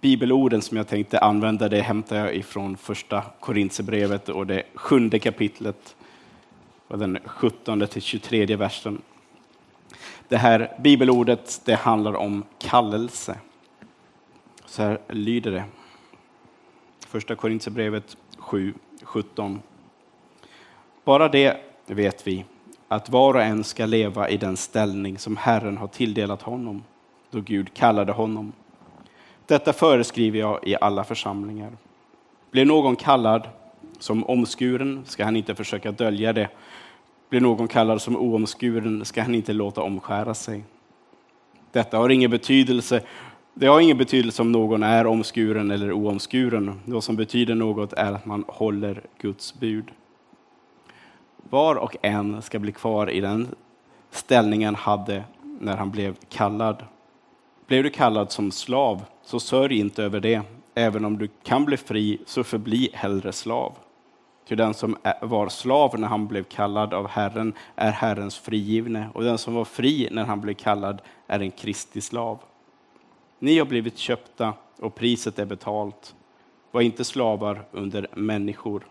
bibelorden som jag tänkte använda det hämtar jag ifrån första Korintsebrevet och det sjunde kapitlet och den 17 till 23 versen. Det här bibelordet det handlar om kallelse. Så här lyder det. Första Korintsebrevet 7, 17. Bara det vet vi, att var och en ska leva i den ställning som Herren har tilldelat honom, då Gud kallade honom. Detta föreskriver jag i alla församlingar. Blir någon kallad som omskuren ska han inte försöka dölja det. Blir någon kallad som oomskuren ska han inte låta omskära sig. Detta har ingen betydelse. Det har ingen betydelse om någon är omskuren eller oomskuren. Det som betyder något är att man håller Guds bud. Var och en ska bli kvar i den ställningen han hade när han blev kallad. Blev du kallad som slav, så sörj inte över det. Även om du kan bli fri, så förbli hellre slav. Ty den som var slav när han blev kallad av Herren är Herrens frigivne, och den som var fri när han blev kallad är en Kristi slav. Ni har blivit köpta och priset är betalt. Var inte slavar under människor.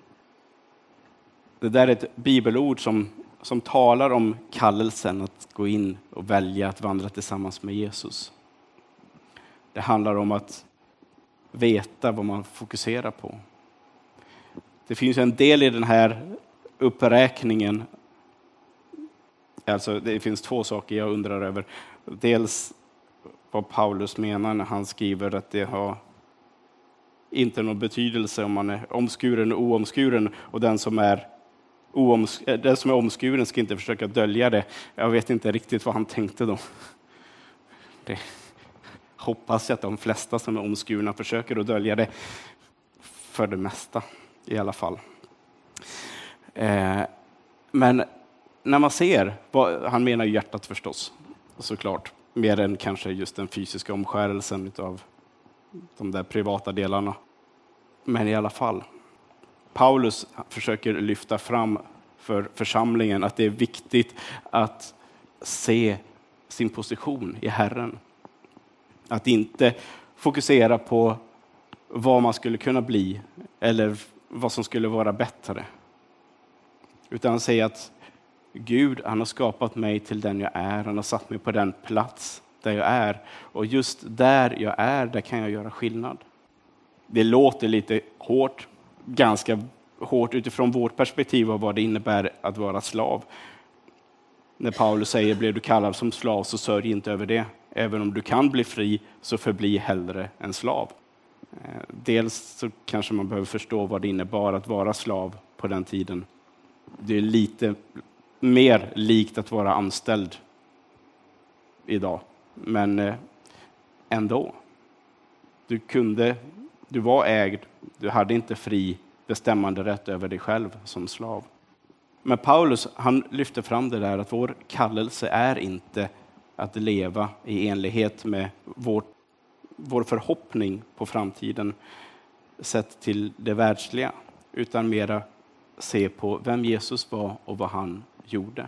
Det där är ett bibelord som, som talar om kallelsen att gå in och välja att vandra tillsammans med Jesus. Det handlar om att veta vad man fokuserar på. Det finns en del i den här uppräkningen. Alltså, det finns två saker jag undrar över. Dels vad Paulus menar när han skriver att det har inte någon betydelse om man är omskuren och oomskuren och den som är, ooms eh, den som är omskuren ska inte försöka dölja det. Jag vet inte riktigt vad han tänkte då. Det hoppas jag att de flesta som är omskurna försöker att dölja det för det mesta i alla fall. Eh, men när man ser, han menar ju hjärtat förstås, såklart, mer än kanske just den fysiska omskärelsen av de där privata delarna. Men i alla fall, Paulus försöker lyfta fram för församlingen att det är viktigt att se sin position i Herren. Att inte fokusera på vad man skulle kunna bli eller vad som skulle vara bättre. Utan säga att Gud, han har skapat mig till den jag är. Han har satt mig på den plats där jag är. Och just där jag är, där kan jag göra skillnad. Det låter lite hårt, ganska hårt utifrån vårt perspektiv av vad det innebär att vara slav. När Paulus säger, ”blev du kallad som slav så sörj inte över det. Även om du kan bli fri, så förbli hellre en slav. Eh, dels så kanske man behöver förstå vad det innebar att vara slav på den tiden. Det är lite mer likt att vara anställd idag. Men eh, ändå. Du, kunde, du var ägd, du hade inte fri bestämmande rätt över dig själv som slav. Men Paulus han lyfter fram det där att vår kallelse är inte att leva i enlighet med vår, vår förhoppning på framtiden sett till det världsliga, utan mera se på vem Jesus var och vad han gjorde.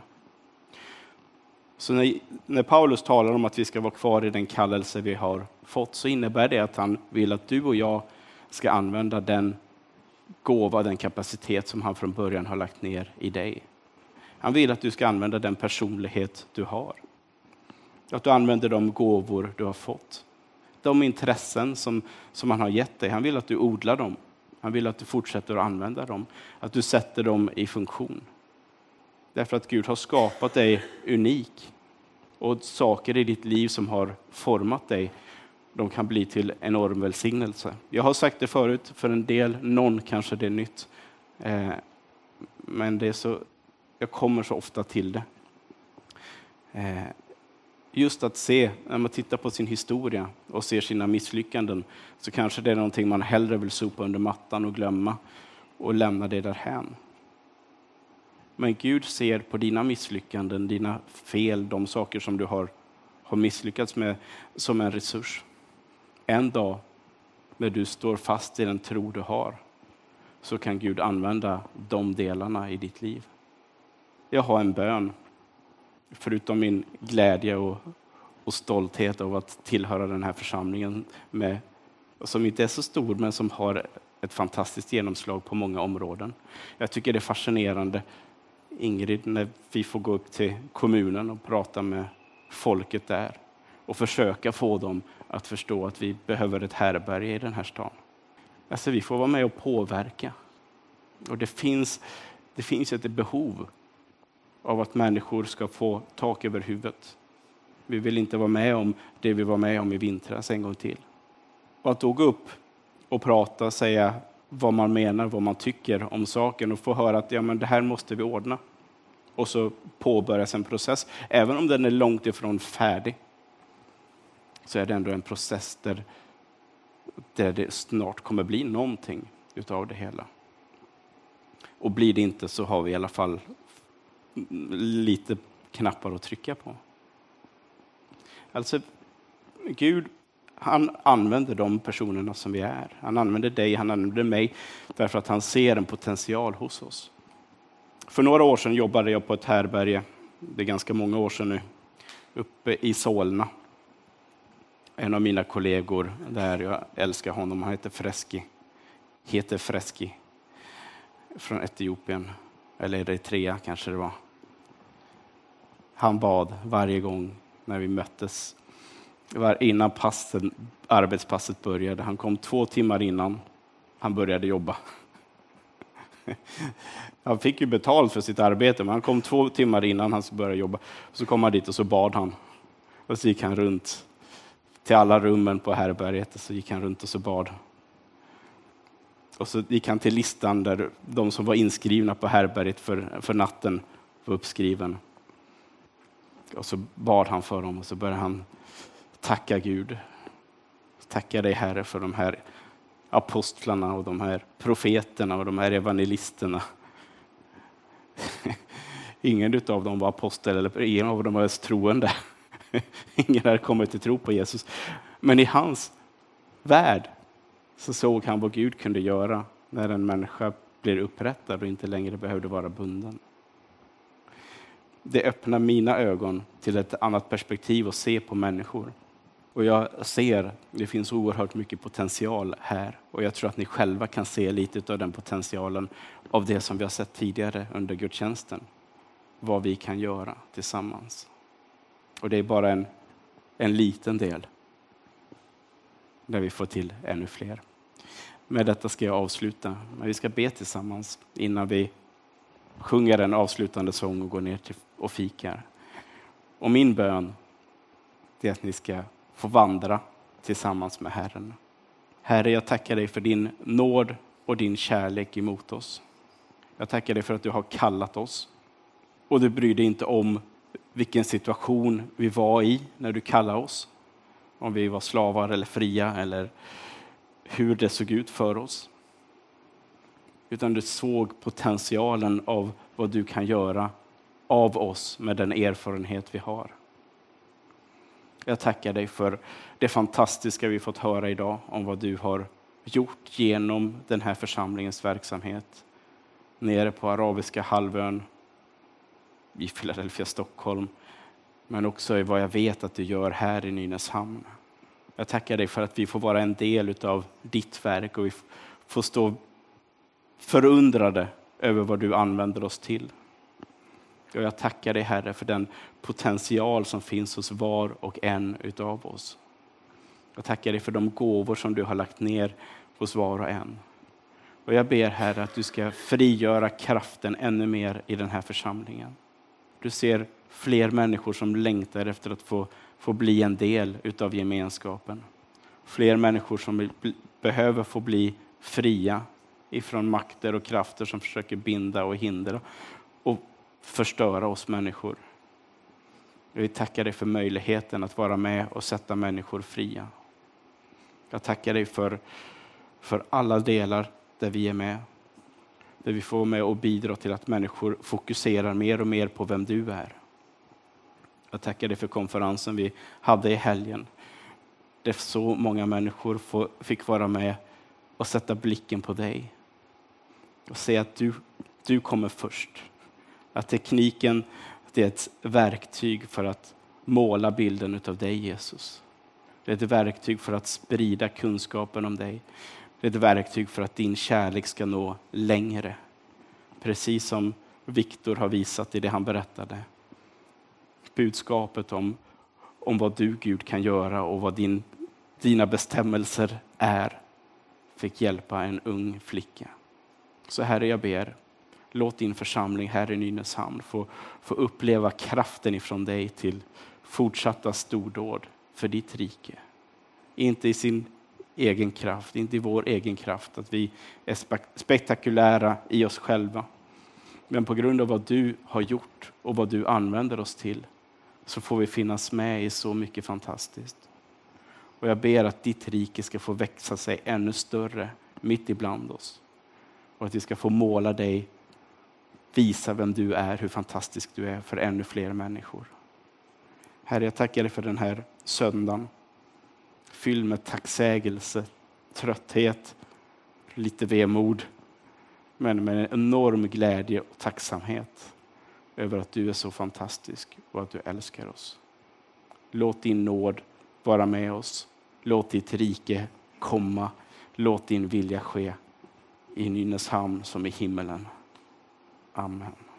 Så när, när, Paulus talar om att vi ska vara kvar i den kallelse vi har fått så innebär det att han vill att du och jag ska använda den gåva, den kapacitet som han från början har lagt ner i dig. Han vill att du ska använda den personlighet du har. Att du använder de gåvor du har fått. De intressen som, som han har gett dig. Han vill att du odlar dem. Han vill att du fortsätter att använda dem. Att du sätter dem i funktion. Därför att Gud har skapat dig unik. Och saker i ditt liv som har format dig, de kan bli till enorm välsignelse. Jag har sagt det förut, för en del, någon kanske det är nytt. Eh, men det är så, jag kommer så ofta till det. Eh, just att se, när man tittar på sin historia och ser sina misslyckanden, så kanske det är någonting man hellre vill sopa under mattan och glömma och lämna det därhän. Men Gud ser på dina misslyckanden, dina fel, de saker som du har, har misslyckats med som en resurs. En dag när du står fast i den tro du har så kan Gud använda de delarna i ditt liv. Jag har en bön, förutom min glädje och, och stolthet av att tillhöra den här församlingen med som inte är så stor men som har ett fantastiskt genomslag på många områden. Jag tycker det är fascinerande, Ingrid, när vi får gå upp till kommunen och prata med folket där och försöka få dem att förstå att vi behöver ett härberge i den här stan. Alltså, vi får vara med och påverka. Och det finns, det finns ett behov av att människor ska få tak över huvudet. Vi vill inte vara med om det vi var med om i vintras en gång till. Och att då gå upp och prata och säga vad man menar, vad man tycker om saken och få höra att ja, men det här måste vi ordna. Och så påbörjas en process. Även om den är långt ifrån färdig så är det ändå en process där, där det snart kommer bli någonting utav det hela. Och blir det inte så har vi i alla fall lite knappar att trycka på. Alltså, Gud han använder de personerna som vi är. Han använder dig, han använder mig, därför att han ser en potential hos oss. För några år sedan jobbade jag på ett härberge, det är ganska många år sedan nu, uppe i Solna. En av mina kollegor där, jag älskar honom, han heter Freski, heter Freski, från Etiopien, eller Eritrea kanske det var. Han bad varje gång när vi möttes det var innan passen, arbetspasset började. Han kom två timmar innan han började jobba. Han fick ju betalt för sitt arbete, men han kom två timmar innan han började jobba. Så kom han dit och så bad han. Och så gick han runt till alla rummen på härbärget och så gick han runt och så bad. Och så gick han till listan där de som var inskrivna på härbärget för, för natten var uppskriven. Och så bad han för dem och så började han tacka Gud. Tacka dig Herre för de här apostlarna och de här profeterna och de här evangelisterna. Ingen av dem var apostel eller ingen av dem var ens troende. Ingen hade kommit till tro på Jesus. Men i hans värld så såg han vad Gud kunde göra när en människa blir upprättad och inte längre behövde vara bunden. Det öppnar mina ögon till ett annat perspektiv att se på människor. Och jag ser, det finns oerhört mycket potential här. Och jag tror att ni själva kan se lite av den potentialen av det som vi har sett tidigare under gudstjänsten. Vad vi kan göra tillsammans. Och det är bara en, en liten del där vi får till ännu fler. Med detta ska jag avsluta, men vi ska be tillsammans innan vi sjunger en avslutande sång och går ner till och fikar. Och min bön är att ni ska få vandra tillsammans med Herren. Herre, jag tackar dig för din nåd och din kärlek emot oss. Jag tackar dig för att du har kallat oss och du bryr dig inte om vilken situation vi var i när du kallade oss. Om vi var slavar eller fria eller hur det såg ut för oss. Utan du såg potentialen av vad du kan göra av oss med den erfarenhet vi har. Jag tackar dig för det fantastiska vi fått höra idag om vad du har gjort genom den här församlingens verksamhet nere på arabiska halvön, i Philadelphia, Stockholm, men också i vad jag vet att du gör här i Nynäshamn. Jag tackar dig för att vi får vara en del av ditt verk och vi får stå förundrade över vad du använder oss till. Och jag tackar dig Herre för den potential som finns hos var och en utav oss. Jag tackar dig för de gåvor som du har lagt ner hos var och en. Och jag ber Herre att du ska frigöra kraften ännu mer i den här församlingen. Du ser fler människor som längtar efter att få, få bli en del utav gemenskapen. Fler människor som behöver få bli fria ifrån makter och krafter som försöker binda och hindra och förstöra oss människor. Vi tackar dig för möjligheten att vara med och sätta människor fria. Jag tackar dig för, för alla delar där vi är med. Där vi får vara med och bidra till att människor fokuserar mer och mer på vem du är. Jag tackar dig för konferensen vi hade i helgen. Där så många människor fick vara med och sätta blicken på dig. Och se att du, du kommer först. Att tekniken det är ett verktyg för att måla bilden av dig Jesus. Det är ett verktyg för att sprida kunskapen om dig. Det är ett verktyg för att din kärlek ska nå längre. Precis som Viktor har visat i det han berättade. Budskapet om, om vad du Gud kan göra och vad din, dina bestämmelser är fick hjälpa en ung flicka. Så Herre, jag ber, låt din församling här i Nynäshamn få, få uppleva kraften ifrån dig till fortsatta stordåd för ditt rike. Inte i sin egen kraft, inte i vår egen kraft, att vi är spektakulära i oss själva. Men på grund av vad du har gjort och vad du använder oss till så får vi finnas med i så mycket fantastiskt. Och jag ber att ditt rike ska få växa sig ännu större mitt ibland oss. Och att vi ska få måla dig, visa vem du är, hur fantastisk du är för ännu fler människor. Herre, jag tackar dig för den här söndagen. Fylld med tacksägelse, trötthet, lite vemod, men med en enorm glädje och tacksamhet över att du är så fantastisk och att du älskar oss. Låt din nåd vara med oss. Låt ditt rike komma. Låt din vilja ske i Nynäshamn som i himmelen. Amen.